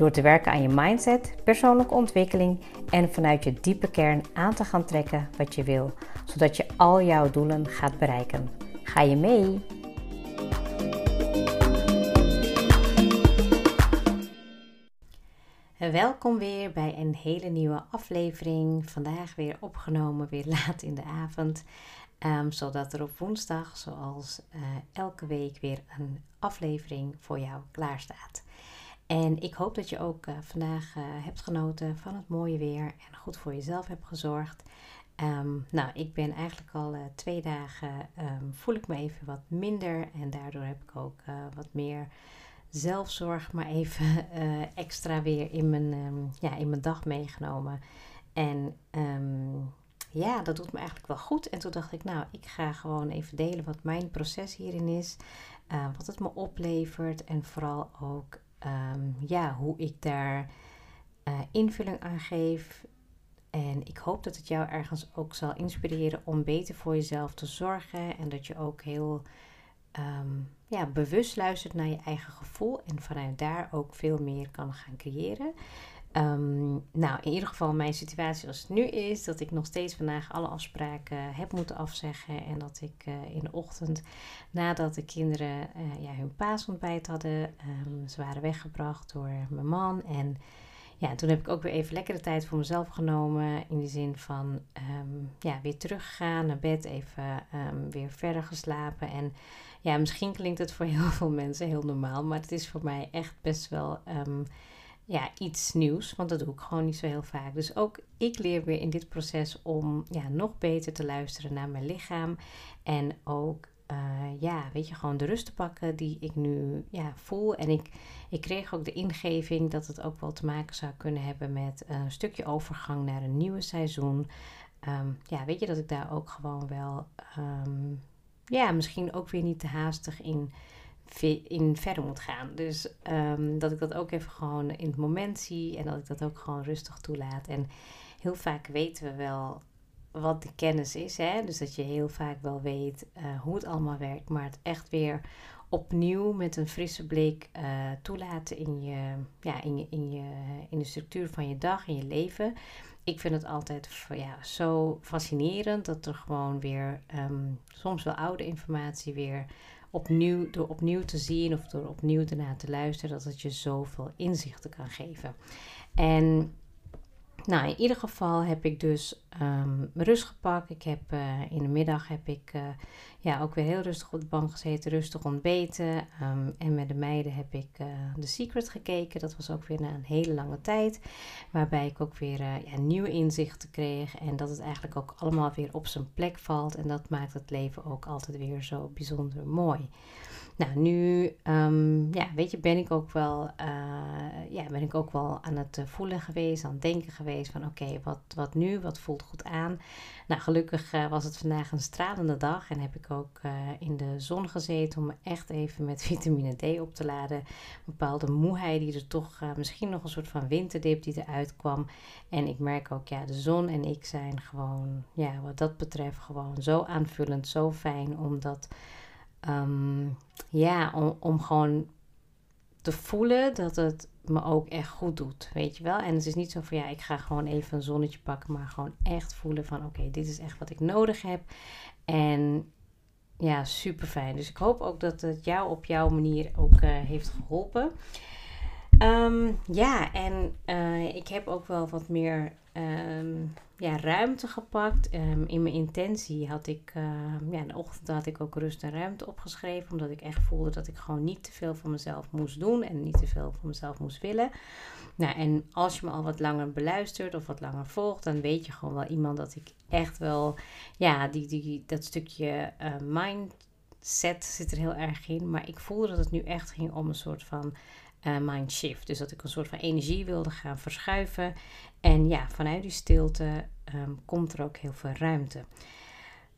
Door te werken aan je mindset, persoonlijke ontwikkeling en vanuit je diepe kern aan te gaan trekken wat je wil, zodat je al jouw doelen gaat bereiken. Ga je mee? Welkom weer bij een hele nieuwe aflevering. Vandaag weer opgenomen, weer laat in de avond. Um, zodat er op woensdag, zoals uh, elke week, weer een aflevering voor jou klaar staat. En ik hoop dat je ook uh, vandaag uh, hebt genoten van het mooie weer en goed voor jezelf hebt gezorgd. Um, nou, ik ben eigenlijk al uh, twee dagen, um, voel ik me even wat minder en daardoor heb ik ook wat meer zelfzorg, maar even extra weer in mijn, um, ja, in mijn dag meegenomen. En ja, dat doet me eigenlijk wel goed. En toen dacht ik, nou, ik ga gewoon even delen wat mijn proces hierin is, wat het me oplevert en vooral ook um, ja, hoe ik daar uh, invulling aan geef. En ik hoop dat het jou ergens ook zal inspireren om beter voor jezelf te zorgen. En dat je ook heel um, ja, bewust luistert naar je eigen gevoel. En vanuit daar ook veel meer kan gaan creëren. Um, nou, in ieder geval mijn situatie als het nu is, dat ik nog steeds vandaag alle afspraken heb moeten afzeggen. En dat ik uh, in de ochtend, nadat de kinderen uh, ja, hun paasontbijt hadden, um, ze waren weggebracht door mijn man. En ja, toen heb ik ook weer even lekkere tijd voor mezelf genomen. In de zin van um, ja, weer teruggegaan naar bed, even weer verder geslapen. En ja, misschien klinkt het voor heel veel mensen heel normaal, maar het is voor mij echt best wel ja, iets nieuws, want dat doe ik gewoon niet zo heel vaak. Dus ook ik leer weer in dit proces om ja, nog beter te luisteren naar mijn lichaam. En ook, uh, ja, weet je, gewoon de rust te pakken die ik nu ja, voel. En ik, ik kreeg ook de ingeving dat het ook wel te maken zou kunnen hebben met een stukje overgang naar een nieuwe seizoen. Um, ja, weet je, dat ik daar ook gewoon wel, um, ja, misschien ook weer niet te haastig in in verder moet gaan. Dus um, dat ik dat ook even gewoon in het moment zie en dat ik dat ook gewoon rustig toelaat. En heel vaak weten we wel wat de kennis is. Hè? Dus dat je heel vaak wel weet uh, hoe het allemaal werkt, maar het echt weer opnieuw met een frisse blik uh, toelaten in, je, ja, in, je, in, je, in de structuur van je dag, in je leven. Ik vind het altijd ja, zo fascinerend dat er gewoon weer um, soms wel oude informatie weer opnieuw, door opnieuw te zien of door opnieuw ernaar te luisteren, dat het je zoveel inzichten kan geven. En nou, in ieder geval heb ik dus um, rust gepakt. Ik heb uh, in de middag heb ik uh, ja, ook weer heel rustig op de bank gezeten, rustig ontbeten. Um, en met de meiden heb ik uh, The Secret gekeken. Dat was ook weer na een hele lange tijd. Waarbij ik ook weer ja, nieuwe inzichten kreeg. En dat het eigenlijk ook allemaal weer op zijn plek valt. En dat maakt het leven ook altijd weer zo bijzonder mooi. Nou, nu, um, ja, weet je, ben ik ook wel, ja, ben ik ook wel aan het eh, voelen geweest, aan het denken geweest van oké, wat, wat nu, wat voelt goed aan. Nou, gelukkig uh, was het vandaag een stralende dag en heb ik ook in de zon gezeten om me echt even met vitamine D op te laden. Een bepaalde moeheid die er toch, misschien nog een soort van winterdip die eruit kwam. En ik merk ook, ja, de zon en ik zijn gewoon, ja, wat dat betreft gewoon zo aanvullend, zo fijn, omdat... Um, ja, om, om gewoon te voelen dat het me ook echt goed doet, weet je wel. En het is niet zo van ja, ik ga gewoon even een zonnetje pakken, maar gewoon echt voelen van oké, dit is echt wat ik nodig heb. En ja, super fijn. Dus ik hoop ook dat het jou op jouw manier ook uh, heeft geholpen. Um, ja, en uh, ik heb ook wel wat meer um, ja, ruimte gepakt. Um, in mijn intentie had ik, uh, ja, in de ochtend had ik ook rust en ruimte opgeschreven. Omdat ik echt voelde dat ik gewoon niet te veel van mezelf moest doen en niet te veel van mezelf moest willen. Nou, en als je me al wat langer beluistert of wat langer volgt, dan weet je gewoon wel iemand dat ik echt wel, ja, die, die, dat stukje uh, mindset zit er heel erg in. Maar ik voelde dat het nu echt ging om een soort van uh, mind shift. Dus dat ik een soort van energie wilde gaan verschuiven. En ja, vanuit die stilte ehm, komt er ook heel veel ruimte.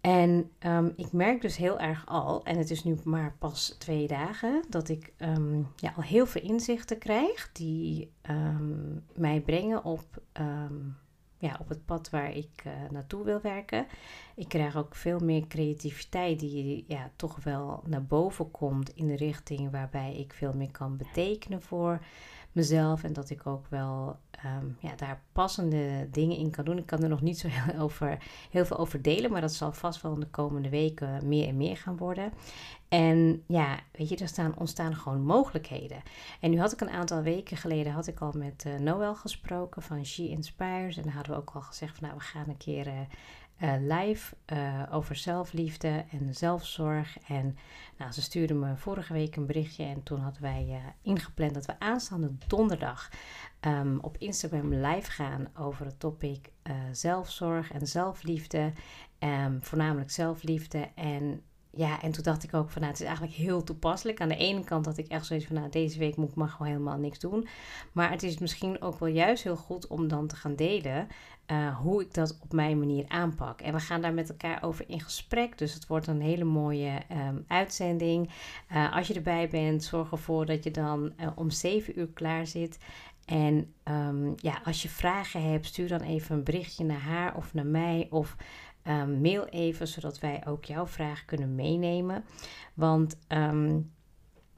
En um, ik merk dus heel erg al, en het is nu maar pas twee dagen, dat ik um, ja, al heel veel inzichten krijg die mij brengen op, op het pad waar ik uh, naartoe wil werken. Ik krijg ook veel meer creativiteit die ja, toch wel naar boven komt in de richting waarbij ik veel meer kan betekenen voor mezelf. En dat ik ook wel um, ja, daar passende dingen in kan doen. Ik kan er nog niet zo heel, over, heel veel over delen, maar dat zal vast wel in de komende weken meer en meer gaan worden. En ja, weet je, er staan, ontstaan gewoon mogelijkheden. En nu had ik een aantal weken geleden had ik al met uh, Noël gesproken van She Inspires. En dan hadden we ook al gezegd van nou, we gaan een keer uh, uh, live uh, over zelfliefde en zelfzorg. En nou, ze stuurde me vorige week een berichtje en toen hadden wij uh, ingepland dat we aanstaande donderdag um, op Instagram live gaan over het topic zelfzorg en zelfliefde. Um, voornamelijk zelfliefde. En ja, en toen dacht ik ook van nou, het is eigenlijk heel toepasselijk. Aan de ene kant dat ik echt zoiets van nou, deze week moet ik maar gewoon helemaal niks doen. Maar het is misschien ook wel juist heel goed om dan te gaan delen uh, hoe ik dat op mijn manier aanpak. En we gaan daar met elkaar over in gesprek. Dus het wordt een hele mooie um, uitzending. Uh, als je erbij bent, zorg ervoor dat je dan uh, om 7 uur klaar zit. En um, ja, als je vragen hebt, stuur dan even een berichtje naar haar of naar mij. Of um, mail even, zodat wij ook jouw vraag kunnen meenemen. Want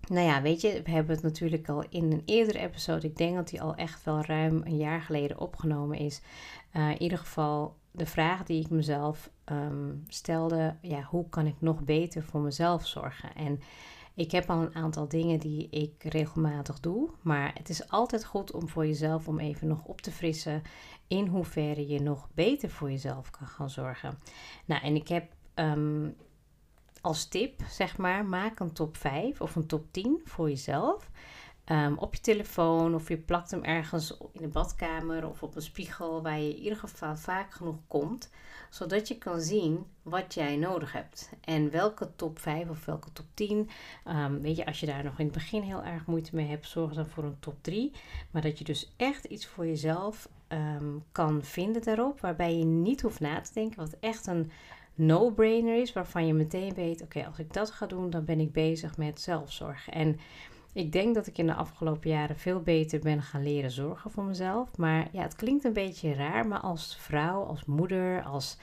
nou ja, weet je, we hebben het natuurlijk al in een eerdere episode. Ik denk dat die al echt wel ruim een jaar geleden opgenomen is. Uh, in ieder geval de vraag die ik mezelf um, stelde: ja, hoe kan ik nog beter voor mezelf zorgen? En ik heb al een aantal dingen die ik regelmatig doe, maar het is altijd goed om voor jezelf om even nog op te frissen in hoeverre je nog beter voor jezelf kan gaan zorgen. Nou, en ik heb um, als tip, zeg maar, maak een top 5 of een top 10 voor jezelf. Um, op je telefoon of je plakt hem ergens in de badkamer of op een spiegel waar je in ieder geval vaak genoeg komt, zodat je kan zien wat jij nodig hebt en welke top 5 of welke top 10. Um, ehm, weet je, als je daar nog in het begin heel erg moeite mee hebt, zorg dan voor een top 3. Maar dat je dus echt iets voor jezelf um, kan vinden daarop, waarbij je niet hoeft na te denken, wat echt een no-brainer is, waarvan je meteen weet: oké, als ik dat ga doen, dan ben ik bezig met zelfzorg. En ik denk dat ik in de afgelopen jaren veel beter ben gaan leren zorgen voor mezelf. Maar ja, het klinkt een beetje raar, maar als vrouw, als moeder, als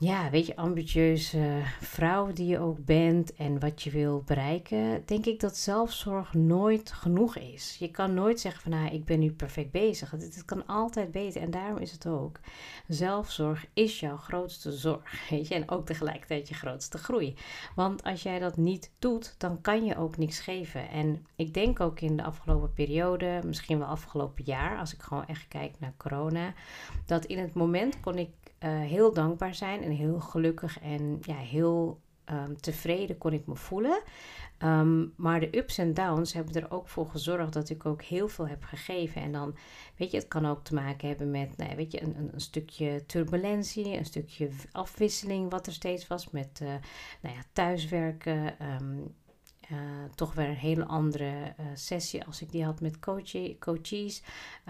ja, weet je, ambitieuze vrouw die je ook bent en wat je wil bereiken, denk ik dat zelfzorg nooit genoeg is. Je kan nooit zeggen van, nou, ik ben nu perfect bezig. Het, het kan altijd beter en daarom is het ook. Zelfzorg is jouw grootste zorg, weet je, en ook tegelijkertijd je grootste groei. Want als jij dat niet doet, dan kan je ook niks geven. En ik denk ook in de afgelopen periode, misschien wel afgelopen jaar, als ik gewoon echt kijk naar corona, dat in het moment kon ik uh, heel dankbaar zijn en heel gelukkig en ja, heel um, tevreden kon ik me voelen. Um, maar de ups en downs hebben er ook voor gezorgd dat ik ook heel veel heb gegeven. En dan, weet je, het kan ook te maken hebben met, nou, weet je, een, een, stukje turbulentie, een stukje afwisseling wat er steeds was met, uh, nou ja, thuiswerken. Um, uh, toch weer een hele andere uh, sessie als ik die had met coaches.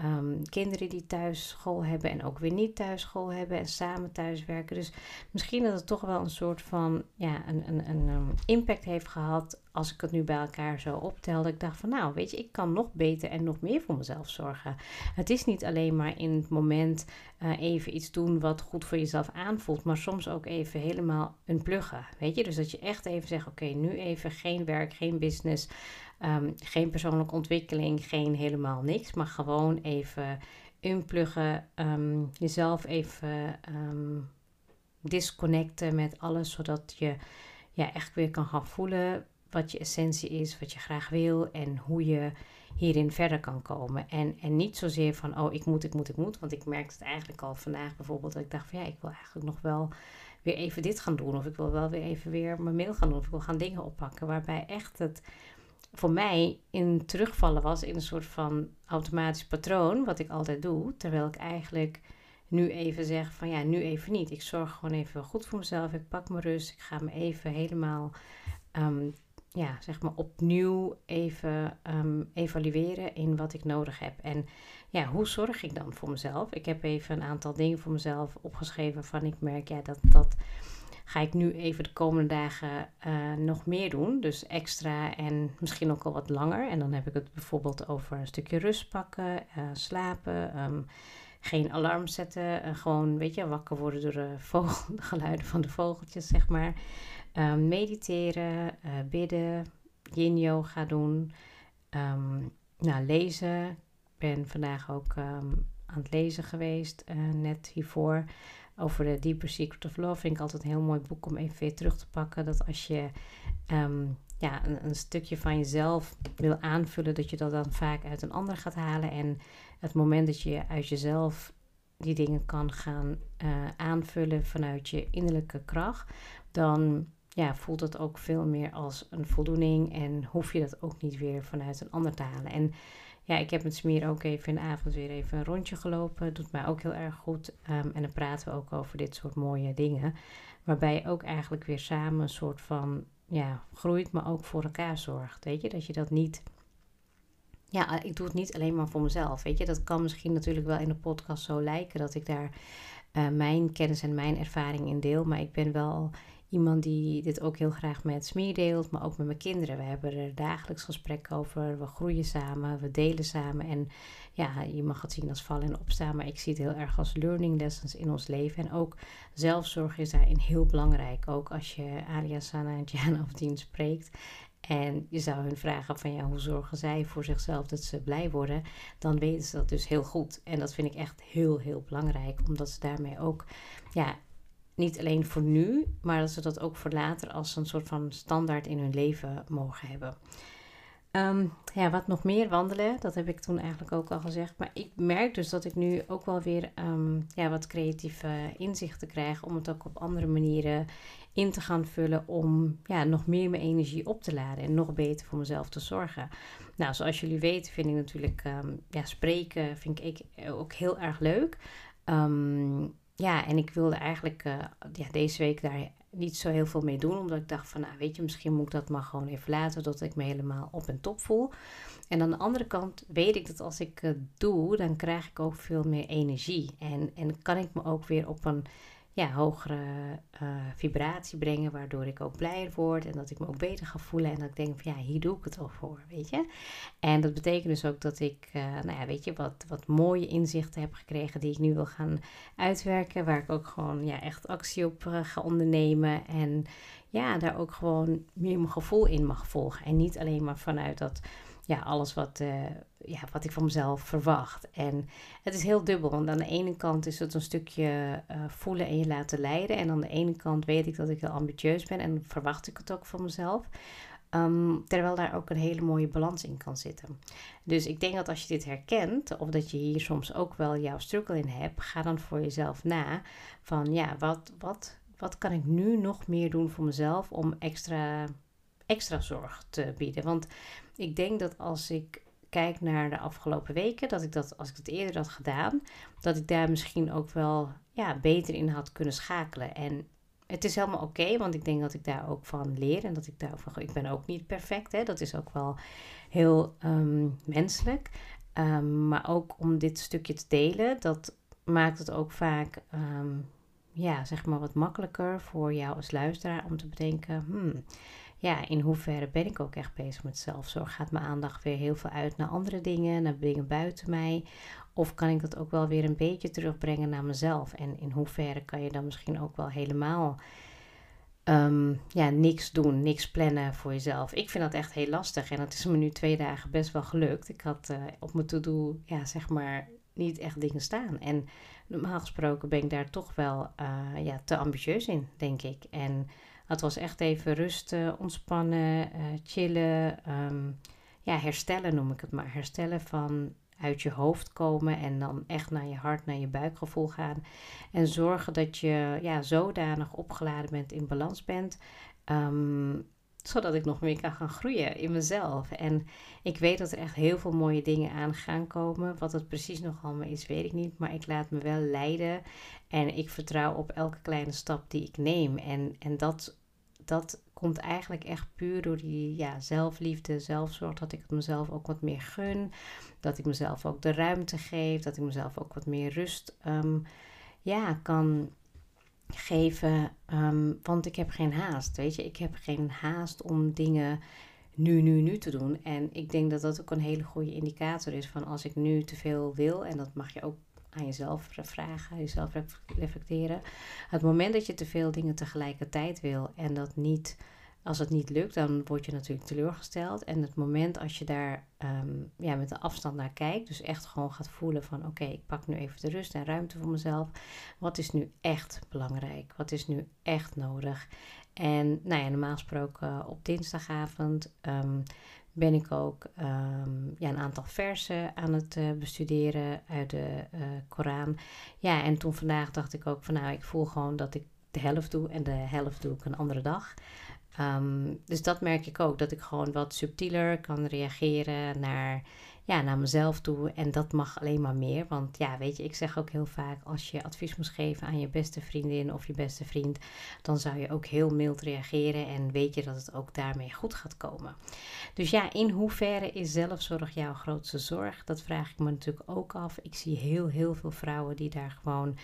Um, kinderen die thuis school hebben en ook weer niet thuis school hebben en samen thuiswerken. Dus misschien dat het toch wel een soort van ja, een, een, een um, impact heeft gehad als ik het nu bij elkaar zo optelde, ik dacht van nou, weet je, ik kan nog beter en nog meer voor mezelf zorgen. Het is niet alleen maar in het moment uh, even iets doen wat goed voor jezelf aanvoelt, maar soms ook even helemaal unpluggen, weet je. Dus dat je echt even zegt, oké, nu even geen werk, geen business, um, geen persoonlijke ontwikkeling, geen helemaal niks, maar gewoon even unpluggen, um, jezelf even um, disconnecten met alles, zodat je ja, echt weer kan gaan voelen wat je essentie is, wat je graag wil en hoe je hierin verder kan komen. En, en niet zozeer van, oh, ik moet, ik moet, ik moet. Want ik merkte het eigenlijk al vandaag bijvoorbeeld, dat ik dacht van ja, ik wil eigenlijk nog wel weer even dit gaan doen. Of ik wil wel weer even weer mijn mail gaan doen. Of ik wil gaan dingen oppakken. Waarbij echt het voor mij in terugvallen was in een soort van automatisch patroon, wat ik altijd doe. Terwijl ik eigenlijk nu even zeg van ja, nu even niet. Ik zorg gewoon even goed voor mezelf. Ik pak mijn rust. Ik ga me even helemaal um, ja, zeg maar opnieuw even ehm, evalueren in wat ik nodig heb. En ja, hoe zorg ik dan voor mezelf? Ik heb even een aantal dingen voor mezelf opgeschreven van ik merk ja, dat dat ga ik nu even de komende dagen uh, nog meer doen. Dus extra en misschien ook al wat langer. En dan heb ik het bijvoorbeeld over een stukje rust pakken, uh, slapen, um, geen alarm zetten. Uh, gewoon, weet je, wakker worden door de geluiden van de vogeltjes, zeg maar. Um, mediteren, bidden, yin yoga doen. Um, nou, lezen. Ik ben vandaag ook aan het lezen geweest, net hiervoor over de Deeper Secret of Love. Vind ik altijd een heel mooi boek om even weer terug te pakken. Dat als je ehm, ja, een, een, stukje van jezelf wil aanvullen, dat je dat dan vaak uit een ander gaat halen. En het moment dat je uit jezelf die dingen kan gaan uh, aanvullen vanuit je innerlijke kracht, dan ja, voelt het ook veel meer als een voldoening en hoef je dat ook niet weer vanuit een ander te halen. En ja, ik heb met Smier ook even in de avond weer even een rondje gelopen. Doet mij ook heel erg goed. Ehm, en dan praten we ook over dit soort mooie dingen. Waarbij je ook eigenlijk weer samen een soort van ja, groeit, maar ook voor elkaar zorgt. Weet je, dat je dat niet. Ja, ik doe het niet alleen maar voor mezelf. Weet je, dat kan misschien natuurlijk wel in de podcast zo lijken dat ik daar uh, mijn kennis en mijn ervaring in deel. Maar ik ben wel iemand die dit ook heel graag met Smeer deelt, maar ook met mijn kinderen. We hebben er dagelijks gesprekken over. We groeien samen, we delen samen. En ja, je mag het zien als vallen en opstaan, maar ik zie het heel erg als learning lessons in ons leven. En ook zelfzorg is daarin heel belangrijk. Ook als je Aria, Sana en Jana of Dien spreekt. En je zou hun vragen van ja, hoe zorgen zij voor zichzelf dat ze blij worden? Dan weten ze dat dus heel goed. En dat vind ik echt heel, heel belangrijk. Omdat ze daarmee ook ja, niet alleen voor nu, maar dat ze dat ook voor later als een soort van standaard in hun leven mogen hebben. Ehm, ja, wat nog meer wandelen, dat heb ik toen eigenlijk ook al gezegd. Maar ik merk dus dat ik nu ook wel weer um, ja, wat creatieve inzichten krijg om het ook op andere manieren in te gaan vullen om ja, nog meer mijn energie op te laden en nog beter voor mezelf te zorgen. Nou, zoals jullie weten vind ik natuurlijk um, ja, spreken vind ik ook heel erg leuk. Um, ja, en ik wilde eigenlijk uh, ja, deze week daar niet zo heel veel mee doen. Omdat ik dacht van, nou weet je, misschien moet ik dat maar gewoon even laten. Tot ik me helemaal op en top voel. En aan de andere kant weet ik dat als ik het doe, dan krijg ik ook veel meer energie. En, en kan ik me ook weer op een ja, hogere uh, vibratie brengen, waardoor ik ook blijer word en dat ik me ook beter ga voelen en dat ik denk van ja, hier doe ik het al voor, weet je. En dat betekent dus ook dat ik, uh, nou ja, weet je, wat, wat mooie inzichten heb gekregen die ik nu wil gaan uitwerken, waar ik ook gewoon ja, echt actie op uh, ga ondernemen en ja, daar ook gewoon meer mijn gevoel in mag volgen en niet alleen maar vanuit dat ja, alles wat, uh, ja, wat ik van mezelf verwacht. En het is heel dubbel, want aan de ene kant is het een stukje uh, voelen en je laten leiden. En aan de ene kant weet ik dat ik heel ambitieus ben en verwacht ik het ook van mezelf. Um, terwijl daar ook een hele mooie balans in kan zitten. Dus ik denk dat als je dit herkent, of dat je hier soms ook wel jouw struggle in hebt, ga dan voor jezelf na van ja, wat, wat, wat kan ik nu nog meer doen voor mezelf om extra, extra zorg te bieden? Want ik denk dat als ik kijk naar de afgelopen weken, dat ik dat, als ik het eerder had gedaan, dat ik daar misschien ook wel ja, beter in had kunnen schakelen. En het is helemaal oké, want ik denk dat ik daar ook van leer en dat ik daar van, ik ben ook niet perfect, hè, dat is ook wel heel um, menselijk. Um, maar ook om dit stukje te delen, dat maakt het ook vaak, um, ja, zeg maar wat makkelijker voor jou als luisteraar om te bedenken, hmm, ja, in hoeverre ben ik ook echt bezig met zelfzorg? Gaat mijn aandacht weer heel veel uit naar andere dingen, naar dingen buiten mij? Of kan ik dat ook wel weer een beetje terugbrengen naar mezelf? En in hoeverre kan je dan misschien ook wel helemaal um, ja, niks doen, niks plannen voor jezelf? Ik vind dat echt heel lastig en het is me nu twee dagen best wel gelukt. Ik had uh, op mijn to-do, ja, zeg maar, niet echt dingen staan. En normaal gesproken ben ik daar toch wel uh, ja, te ambitieus in, denk ik. En het was echt even rusten, ontspannen, uh, chillen. Um, ja, herstellen noem ik het maar. Herstellen van uit je hoofd komen en dan echt naar je hart, naar je buikgevoel gaan. En zorgen dat je ja, zodanig opgeladen bent, in balans bent. Um, zodat ik nog meer kan gaan groeien in mezelf. En ik weet dat er echt heel veel mooie dingen aan gaan komen. Wat het precies nog allemaal is, weet ik niet. Maar ik laat me wel leiden. En ik vertrouw op elke kleine stap die ik neem. En, en dat dat komt eigenlijk echt puur door die ja, zelfliefde, zelfzorg. Dat ik het mezelf ook wat meer gun. Dat ik mezelf ook de ruimte geef. Dat ik mezelf ook wat meer rust um, ja, kan geven. Um, want ik heb geen haast. Weet je, ik heb geen haast om dingen nu, nu, nu te doen. En ik denk dat dat ook een hele goede indicator is van als ik nu te veel wil. En dat mag je ook aan jezelf vragen, jezelf reflecteren. Het moment dat je te veel dingen tegelijkertijd wil en dat niet, als het niet lukt, dan word je natuurlijk teleurgesteld. En het moment als je daar ehm, ja, met de afstand naar kijkt, dus echt gewoon gaat voelen van oké, ik pak nu even de rust en ruimte voor mezelf. Wat is nu echt belangrijk? Wat is nu echt nodig? En nou ja, normaal gesproken op dinsdagavond um, ben ik ook ehm, ja, een aantal versen aan het uh, bestuderen uit de uh, Koran. Ja, en toen vandaag dacht ik ook van nou, ik voel gewoon dat ik de helft doe en de helft doe ik een andere dag. Um, dus dat merk ik ook, dat ik gewoon wat subtieler kan reageren naar ja, naar mezelf toe. En dat mag alleen maar meer. Want ja, weet je, ik zeg ook heel vaak: als je advies moest geven aan je beste vriendin of je beste vriend, dan zou je ook heel mild reageren. En weet je dat het ook daarmee goed gaat komen. Dus ja, in hoeverre is zelfzorg jouw grootste zorg? Dat vraag ik me natuurlijk ook af. Ik zie heel, heel veel vrouwen die daar gewoon.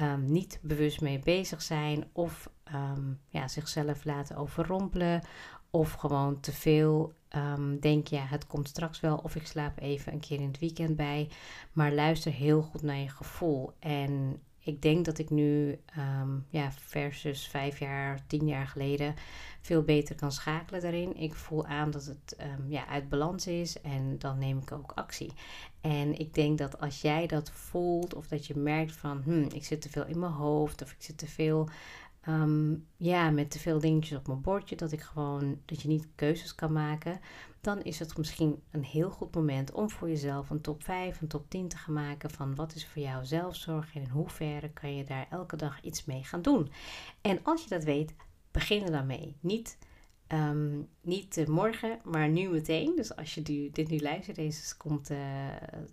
Um, niet bewust mee bezig zijn of um, ja, zichzelf laten overrompelen of gewoon te veel um, denk, ja, het komt straks wel. Of ik slaap even een keer in het weekend bij. Maar luister heel goed naar je gevoel. En ik denk dat ik nu, um, ja, versus vijf jaar, tien jaar geleden, veel beter kan schakelen daarin. Ik voel aan dat het um, ja, uit balans is en dan neem ik ook actie. En ik denk dat als jij dat voelt of dat je merkt van, hmm, ik zit te veel in mijn hoofd of ik zit te veel Ehm, ja, met te veel dingetjes op mijn bordje, dat ik gewoon, dat je niet keuzes kan maken, dan is het misschien een heel goed moment om voor jezelf een top 5, een top 10 te gaan maken van wat is voor jou zelfzorg en in hoeverre kan je daar elke dag iets mee gaan doen. En als je dat weet, begin er dan mee. Niet Ehm, niet morgen, maar nu meteen. Dus als je dit nu luistert, deze komt, uh,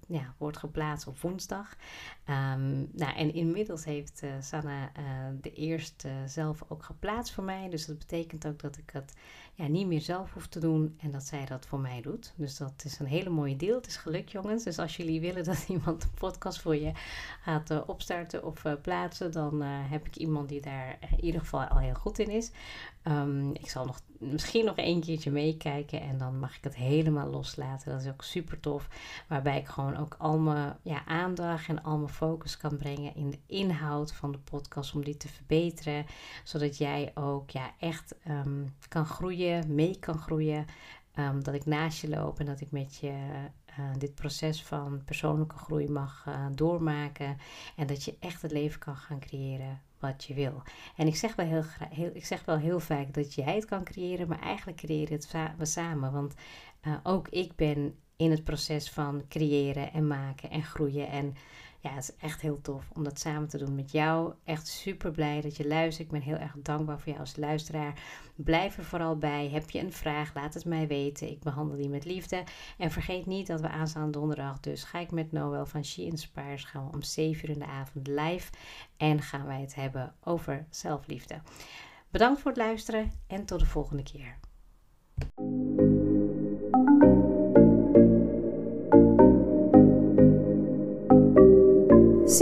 ja, wordt geplaatst op woensdag. Um, nou, en inmiddels heeft uh, Sanna de eerste zelf ook geplaatst voor mij. Dus dat betekent ook dat ik het ja, niet meer zelf hoef te doen en dat zij dat voor mij doet. Dus dat is een hele mooie deal. Het is geluk, jongens. Dus als jullie willen dat iemand een podcast voor je gaat opstarten of plaatsen, dan heb ik iemand die daar in ieder geval al heel goed in is. Um, ik zal nog misschien nog een keertje meekijken en dan mag ik het helemaal loslaten. Dat is ook super tof. Waarbij ik gewoon ook al mijn ja, aandacht en al mijn focus kan brengen in de inhoud van de podcast om die te verbeteren. Zodat jij ook ja, echt um, kan groeien, mee kan groeien. Um, dat ik naast je loop en dat ik met je uh, dit proces van persoonlijke groei mag uh, doormaken. En dat je echt het leven kan gaan creëren wat je wil. En ik zeg wel heel, heel, ik zeg wel heel vaak dat jij het kan creëren, maar eigenlijk creëren het we samen. Want uh, ook ik ben in het proces van creëren en maken en groeien. En ja, het is echt heel tof om dat samen te doen met jou. Echt super blij dat je luistert. Ik ben heel erg dankbaar voor jou als luisteraar. Blijf er vooral bij. Heb je een vraag? Laat het mij weten. Ik behandel die met liefde. En vergeet niet dat we aanstaan donderdag. Dus ga ik met Noël van She Inspires. Gaan we om 7 uur in de avond live. En gaan wij het hebben over zelfliefde. Bedankt voor het luisteren en tot de volgende keer.